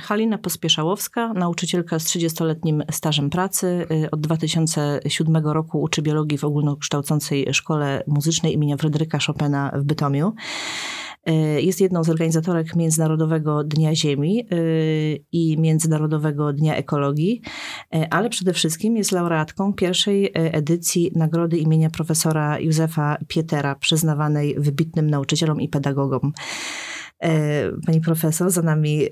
Halina Pospieszałowska, nauczycielka z 30-letnim stażem pracy. Y, od 2007 roku uczy biologii w ogólnokształcącej szkole muzycznej imienia Fryderyka Chopina w Bytomiu. Y, jest jedną z organizatorek Międzynarodowego Dnia Ziemi y, i Międzynarodowego Dnia Ekologii, ale przede wszystkim jest laureatką pierwszej edycji nagrody imienia profesora Józefa Pietera, przyznawanej wybitnym nauczycielom i pedagogom. E, pani profesor, za nami e,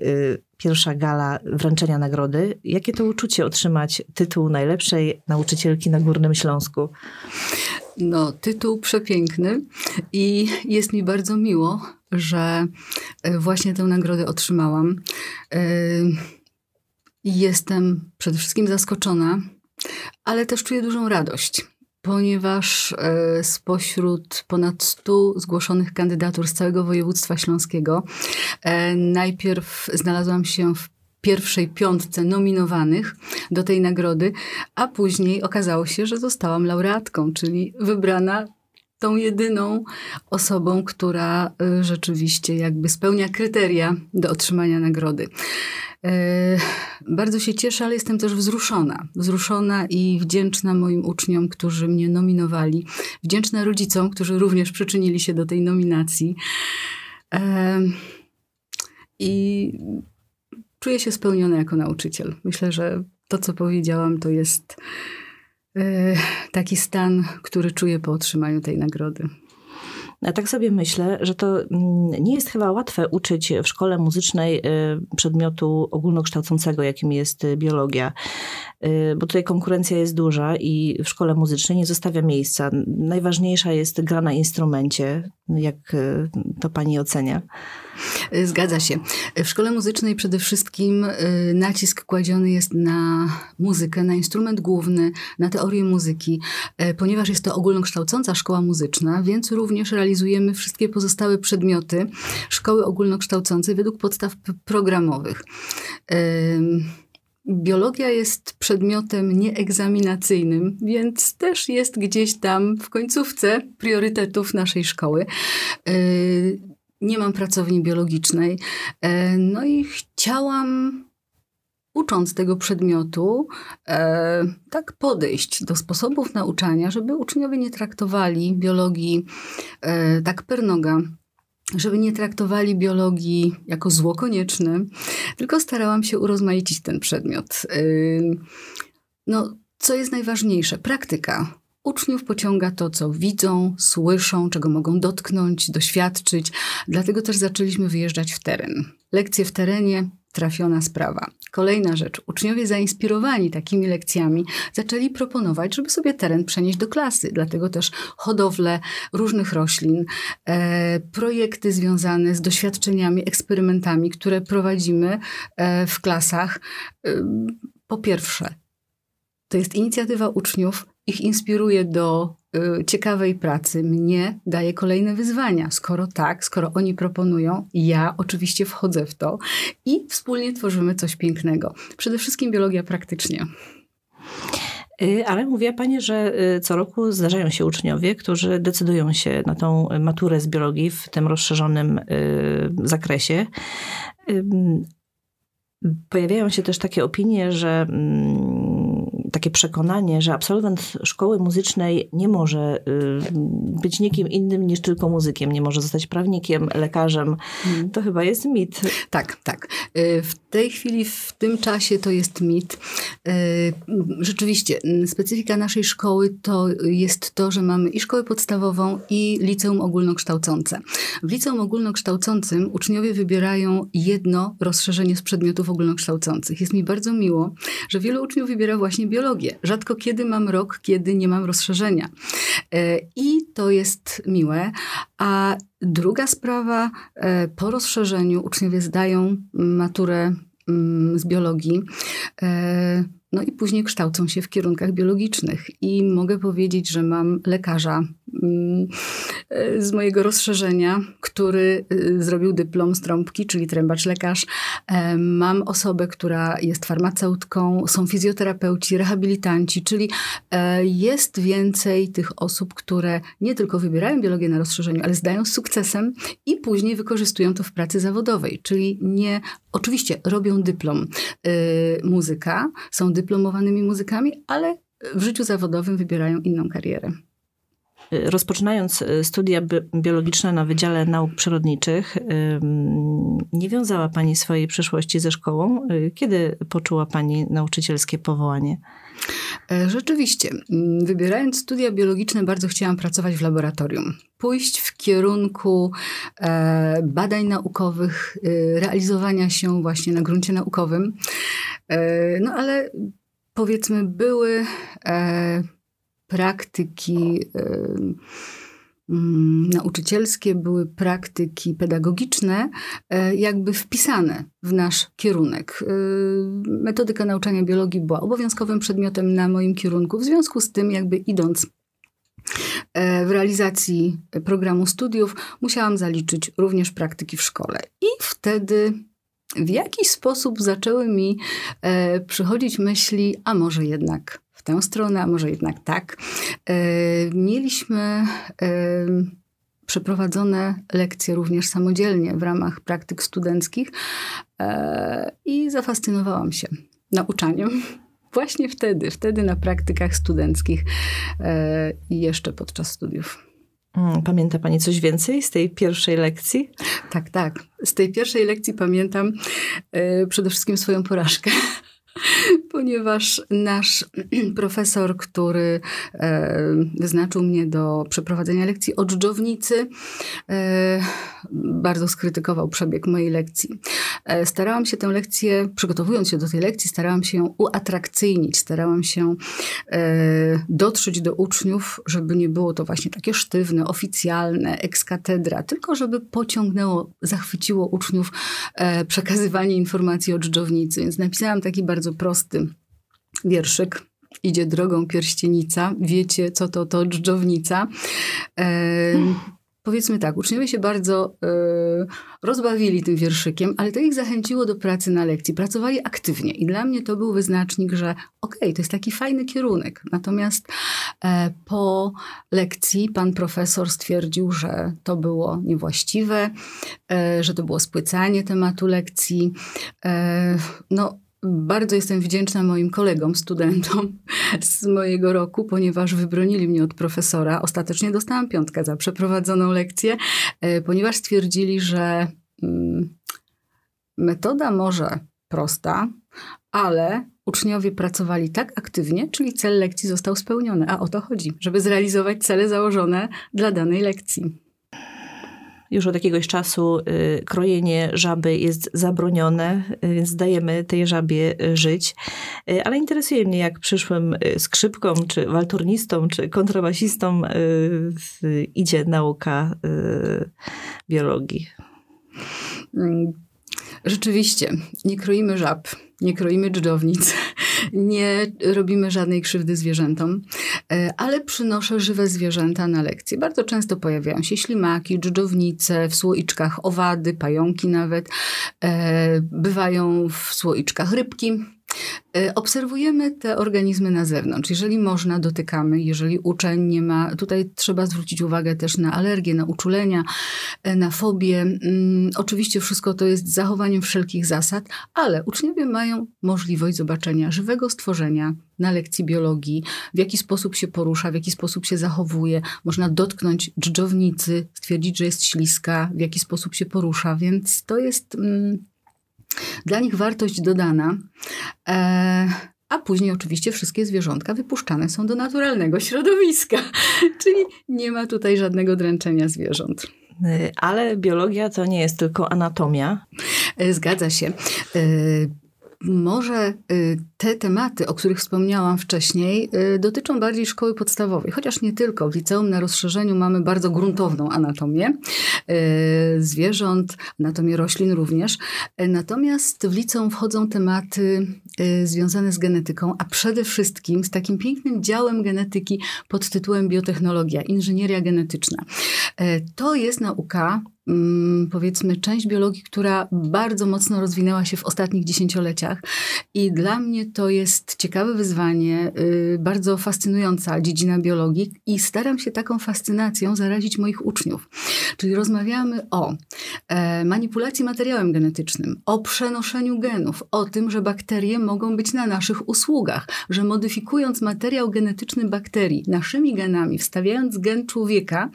pierwsza gala wręczenia nagrody. Jakie to uczucie otrzymać tytuł najlepszej nauczycielki na Górnym Śląsku? No, tytuł przepiękny i jest mi bardzo miło, że e, właśnie tę nagrodę otrzymałam. Jestem przede wszystkim zaskoczona, ale też czuję dużą radość ponieważ e, spośród ponad 100 zgłoszonych kandydatur z całego województwa śląskiego e, najpierw znalazłam się w pierwszej piątce nominowanych do tej nagrody, a później okazało się, że zostałam laureatką, czyli wybrana tą jedyną osobą, która e, rzeczywiście jakby spełnia kryteria do otrzymania nagrody. E, bardzo się cieszę, ale jestem też wzruszona. Wzruszona i wdzięczna moim uczniom, którzy mnie nominowali. Wdzięczna rodzicom, którzy również przyczynili się do tej nominacji. E, I czuję się spełniona jako nauczyciel. Myślę, że to, co powiedziałam, to jest e, taki stan, który czuję po otrzymaniu tej nagrody. Tak sobie myślę, że to mm, nie jest chyba łatwe uczyć w szkole muzycznej y, przedmiotu ogólnokształcącego, jakim jest y, biologia, y, bo tutaj konkurencja jest duża i w szkole muzycznej nie zostawia miejsca. Najważniejsza jest gra na instrumencie, jak to pani ocenia. Zgadza się. W szkole muzycznej przede wszystkim y, nacisk kładziony jest na muzykę, na instrument główny, na teorię muzyki. Y, ponieważ jest to ogólnokształcąca szkoła muzyczna, więc również realizujemy wszystkie pozostałe przedmioty szkoły ogólnokształcącej według podstaw programowych. Biologia jest przedmiotem nieegzaminacyjnym, więc też jest gdzieś tam w końcówce priorytetów naszej szkoły. Y, nie mam pracowni biologicznej. E, no i chciałam ucząc tego przedmiotu, e, tak podejść do sposobów nauczania, żeby uczniowie nie traktowali biologii tak pernoga, żeby nie traktowali biologii jako zło konieczne, tylko starałam się urozmaicić ten przedmiot. No, co jest najważniejsze? Praktyka. Uczniów pociąga to, co widzą, słyszą, czego mogą dotknąć, doświadczyć. Dlatego też zaczęliśmy wyjeżdżać w teren. Lekcje w terenie, trafiona sprawa. Kolejna rzecz. Uczniowie zainspirowani takimi lekcjami zaczęli proponować, żeby sobie teren przenieść do klasy. Dlatego też hodowle różnych roślin, e, projekty związane z doświadczeniami, eksperymentami, które prowadzimy e, w klasach. E, po pierwsze, to jest inicjatywa uczniów, ich inspiruje do y, ciekawej pracy, mnie daje kolejne wyzwania. Skoro tak, skoro oni proponują, ja oczywiście wchodzę w to i wspólnie tworzymy coś pięknego. Przede wszystkim biologia praktycznie. Y, ale mówiła Pani, że y, co roku zdarzają się uczniowie, którzy decydują się na tą maturę z biologii w tym rozszerzonym zakresie. Pojawiają się też takie opinie, że mm, takie przekonanie, że absolwent szkoły muzycznej nie może y, być nikim innym niż tylko muzykiem, nie może zostać prawnikiem, lekarzem. Hmm. To chyba jest mit. Tak, tak. Y, w tej chwili, w tym czasie to jest mit. Y, rzeczywiście, specyfika naszej szkoły to jest to, że mamy i szkołę podstawową, i liceum ogólnokształcące. W liceum ogólnokształcącym uczniowie wybierają jedno rozszerzenie z przedmiotów ogólnokształcących. Jest mi bardzo miło, że wielu uczniów wybiera właśnie biologię biologię. Rzadko kiedy mam rok, kiedy nie mam rozszerzenia. E, I to jest miłe. A druga sprawa, e, po rozszerzeniu uczniowie zdają maturę mm, z biologii. E, no i później kształcą się w kierunkach biologicznych. I mogę powiedzieć, że mam lekarza z mojego rozszerzenia, który e, zrobił dyplom z trąbki, czyli trębacz lekarz. E, mam osobę, która jest farmaceutką, są fizjoterapeuci, rehabilitanci, czyli jest więcej tych osób, które nie tylko wybierają biologię na rozszerzeniu, ale zdają z sukcesem i później wykorzystują to w pracy zawodowej, czyli nie, oczywiście robią dyplom muzyka, są dyplomowanymi muzykami, ale w życiu zawodowym wybierają inną karierę. Rozpoczynając e, studia biologiczne na Wydziale Nauk Przyrodniczych, nie wiązała Pani swojej przyszłości ze szkołą. E, kiedy poczuła Pani nauczycielskie powołanie? E, rzeczywiście, mm, wybierając studia biologiczne, bardzo chciałam pracować w laboratorium. Pójść w kierunku badań naukowych, realizowania się właśnie na gruncie naukowym. No ale powiedzmy, były praktyki mm, nauczycielskie, były praktyki pedagogiczne, e, jakby wpisane w nasz kierunek. E, metodyka nauczania biologii była obowiązkowym przedmiotem na moim kierunku, w związku z tym, jakby idąc e, w realizacji programu studiów, musiałam zaliczyć również praktyki w szkole. I wtedy w jakiś sposób zaczęły mi przychodzić myśli, a może jednak tę stronę, a może jednak tak. E, mieliśmy e, przeprowadzone lekcje również samodzielnie w ramach praktyk studenckich e, i zafascynowałam się nauczaniem. Właśnie wtedy, wtedy na praktykach studenckich i jeszcze podczas studiów. Mm, pamięta Pani coś więcej z tej pierwszej lekcji? Tak, tak. Z tej pierwszej lekcji pamiętam przede wszystkim swoją porażkę ponieważ nasz profesor, który e, wyznaczył mnie do przeprowadzenia lekcji o dżdżownicy, e, bardzo skrytykował przebieg mojej lekcji. E, starałam się tę lekcję, przygotowując się do tej lekcji, starałam się ją uatrakcyjnić, starałam się dotrzeć do uczniów, żeby nie było to właśnie takie sztywne, oficjalne, ex katedra, tylko żeby pociągnęło, zachwyciło uczniów przekazywanie informacji o dżdżownicy. Więc napisałam taki bardzo prosty wierszyk. Idzie drogą pierścienica, wiecie co to to dżdżownica. E, powiedzmy tak, uczniowie się bardzo e, rozbawili tym wierszykiem, ale to ich zachęciło do pracy na lekcji. Pracowali aktywnie i dla mnie to był wyznacznik, że okej, okay, to jest taki fajny kierunek. Natomiast e, po lekcji pan profesor stwierdził, że to było niewłaściwe, e, że to było spłycanie tematu lekcji. E, no, bardzo jestem wdzięczna moim kolegom, studentom z mojego roku, ponieważ wybronili mnie od profesora. Ostatecznie dostałam piątkę za przeprowadzoną lekcję, e, ponieważ stwierdzili, że mm, metoda może prosta, ale uczniowie pracowali tak aktywnie, czyli cel lekcji został spełniony. A o to chodzi, żeby zrealizować cele założone dla danej lekcji. Już od jakiegoś czasu y, krojenie żaby jest zabronione, y, więc dajemy tej żabie y, żyć. Ale interesuje mnie, jak przyszłym skrzypką, czy walturnistą, czy kontrabasistą idzie nauka biologii. Mm, rzeczywiście, nie kroimy żab, nie kroimy dżdżownic, nie robimy żadnej krzywdy zwierzętom, ale przynoszę żywe zwierzęta na lekcje. Bardzo często pojawiają się ślimaki, dżdżownice, w słoiczkach owady, pająki nawet. E, bywają w słoiczkach rybki, E, obserwujemy te organizmy na zewnątrz. Jeżeli można, dotykamy. Jeżeli uczeń nie ma, tutaj trzeba zwrócić uwagę też na alergie, na uczulenia, e, na fobie. Mm, oczywiście wszystko to jest zachowaniem wszelkich zasad, ale uczniowie mają możliwość zobaczenia żywego stworzenia na lekcji biologii, w jaki sposób się porusza, w jaki sposób się zachowuje. Można dotknąć dżdżownicy, stwierdzić, że jest śliska, w jaki sposób się porusza, więc to jest mm, dla nich wartość dodana. E, a później oczywiście wszystkie zwierzątka wypuszczane są do naturalnego środowiska, czyli nie ma tutaj żadnego dręczenia zwierząt. E, ale biologia to nie jest tylko anatomia. E, zgadza się. E, może y, te tematy, o których wspomniałam wcześniej, y, dotyczą bardziej szkoły podstawowej, chociaż nie tylko. W liceum na rozszerzeniu mamy bardzo gruntowną anatomię y, zwierząt, anatomię roślin również. Natomiast w liceum wchodzą tematy związane z genetyką, a przede wszystkim z takim pięknym działem genetyki pod tytułem biotechnologia, inżynieria genetyczna. E, to jest nauka, powiedzmy, część biologii, która bardzo mocno rozwinęła się w ostatnich dziesięcioleciach. I dla mnie to jest ciekawe wyzwanie, y, bardzo fascynująca dziedzina biologii, i staram się taką fascynacją zarazić moich uczniów. Czyli rozmawiamy o e, manipulacji materiałem genetycznym, o przenoszeniu genów, o tym, że bakterie mogą być na naszych usługach, że modyfikując materiał genetyczny bakterii naszymi genami, wstawiając gen człowieka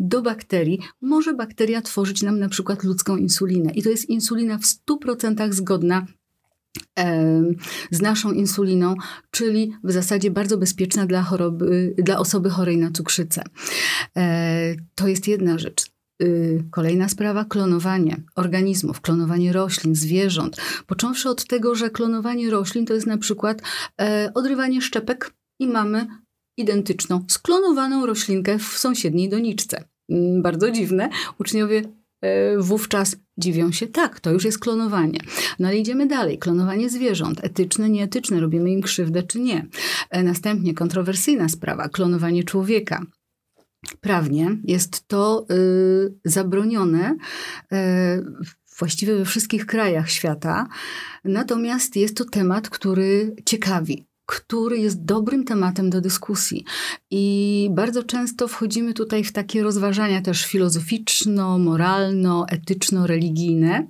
do bakterii, może bakteria tworzyć nam na przykład ludzką insulinę. I to jest insulina w 100% zgodna z naszą insuliną, czyli w zasadzie bardzo bezpieczna dla, choroby, dla osoby chorej na cukrzycę. E, to jest jedna rzecz. Y, kolejna sprawa, klonowanie organizmów, klonowanie roślin, zwierząt. Począwszy od tego, że klonowanie roślin to jest na przykład e, odrywanie szczepek i mamy identyczną, sklonowaną roślinkę w sąsiedniej doniczce. Mm, bardzo dziwne. Uczniowie e, wówczas dziwią się, tak, to już jest klonowanie. No ale idziemy dalej. Klonowanie zwierząt, etyczne, nieetyczne, robimy im krzywdę czy nie. E, następnie kontrowersyjna sprawa, klonowanie człowieka. Prawnie jest to y, zabronione y, właściwie we wszystkich krajach świata, natomiast jest to temat, który ciekawi który jest dobrym tematem do dyskusji. I bardzo często wchodzimy tutaj w takie rozważania też filozoficzno, moralno, etyczno-religijne,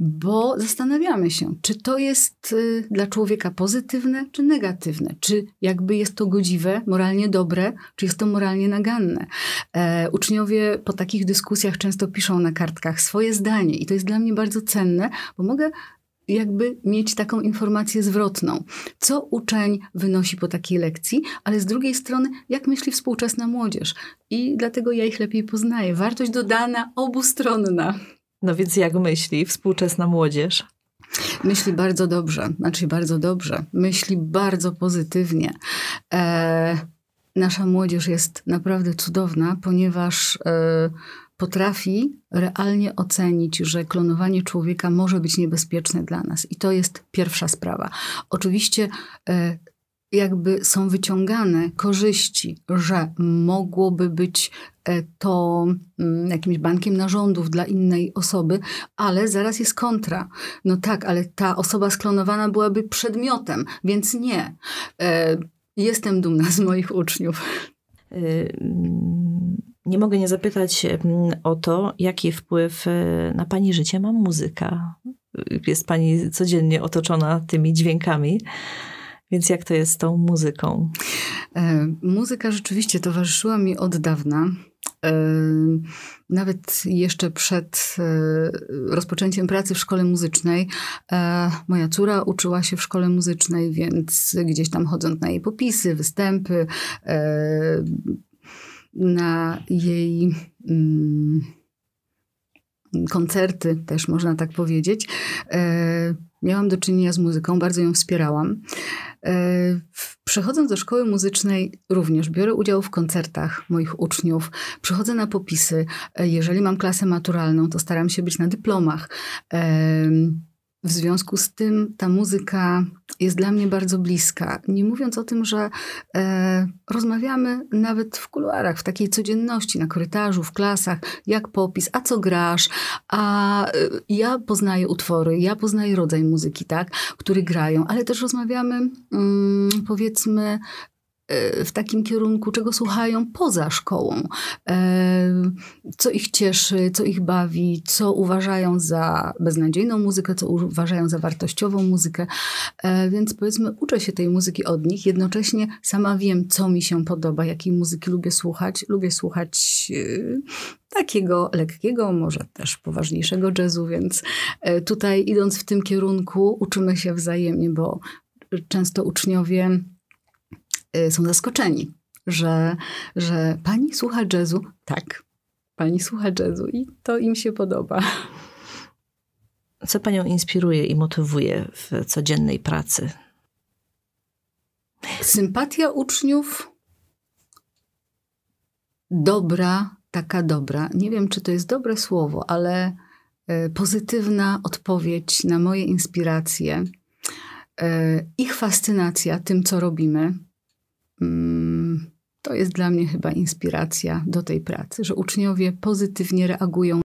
bo zastanawiamy się, czy to jest y, dla człowieka pozytywne, czy negatywne, czy jakby jest to godziwe, moralnie dobre, czy jest to moralnie naganne. E, uczniowie po takich dyskusjach często piszą na kartkach swoje zdanie i to jest dla mnie bardzo cenne, bo mogę jakby mieć taką informację zwrotną. Co uczeń wynosi po takiej lekcji, ale z drugiej strony, jak myśli współczesna młodzież. I dlatego ja ich lepiej poznaję. Wartość dodana obustronna. No więc jak myśli współczesna młodzież? Myśli bardzo dobrze, znaczy bardzo dobrze. Myśli bardzo pozytywnie. E, nasza młodzież jest naprawdę cudowna, ponieważ e, potrafi realnie ocenić, że klonowanie człowieka może być niebezpieczne dla nas. I to jest pierwsza sprawa. Oczywiście e, jakby są wyciągane korzyści, że mogłoby być e, to mm, jakimś bankiem narządów dla innej osoby, ale zaraz jest kontra. No tak, ale ta osoba sklonowana byłaby przedmiotem, więc nie. E, jestem dumna z moich uczniów. Nie mogę nie zapytać o to, jaki wpływ e, na Pani życie ma muzyka. Jest Pani codziennie otoczona tymi dźwiękami. Więc jak to jest z tą muzyką? E, muzyka rzeczywiście towarzyszyła mi od dawna. E, nawet jeszcze przed rozpoczęciem pracy w szkole muzycznej, moja córa uczyła się w szkole muzycznej, więc gdzieś tam chodząc na jej popisy, występy, na jej mm, koncerty, też można tak powiedzieć. E, miałam do czynienia z muzyką, bardzo ją wspierałam. E, przechodząc do szkoły muzycznej, również biorę udział w koncertach moich uczniów, przychodzę na popisy. E, jeżeli mam klasę maturalną, to staram się być na dyplomach. W związku z tym ta muzyka jest dla mnie bardzo bliska. Nie mówiąc o tym, że e, rozmawiamy nawet w kuluarach, w takiej codzienności, na korytarzu, w klasach, jak popis, a co grasz, a e, ja poznaję utwory, ja poznaję rodzaj muzyki, tak, który grają, ale też rozmawiamy, mm, powiedzmy, w takim kierunku, czego słuchają poza szkołą, e, co ich cieszy, co ich bawi, co uważają za beznadziejną muzykę, co uważają za wartościową muzykę. E, więc powiedzmy, uczę się tej muzyki od nich, jednocześnie sama wiem, co mi się podoba, jakiej muzyki lubię słuchać. Lubię słuchać e, takiego lekkiego, może też poważniejszego jazzu, więc tutaj idąc w tym kierunku uczymy się wzajemnie, bo często uczniowie są zaskoczeni, że, że pani słucha jazzu. Tak, pani słucha jazzu i to im się podoba. Co panią inspiruje i motywuje w codziennej pracy? Sympatia uczniów, dobra, taka dobra. Nie wiem, czy to jest dobre słowo, ale y, pozytywna odpowiedź na moje inspiracje e, ich fascynacja tym, co robimy, to jest dla mnie chyba inspiracja do tej pracy, że uczniowie pozytywnie reagują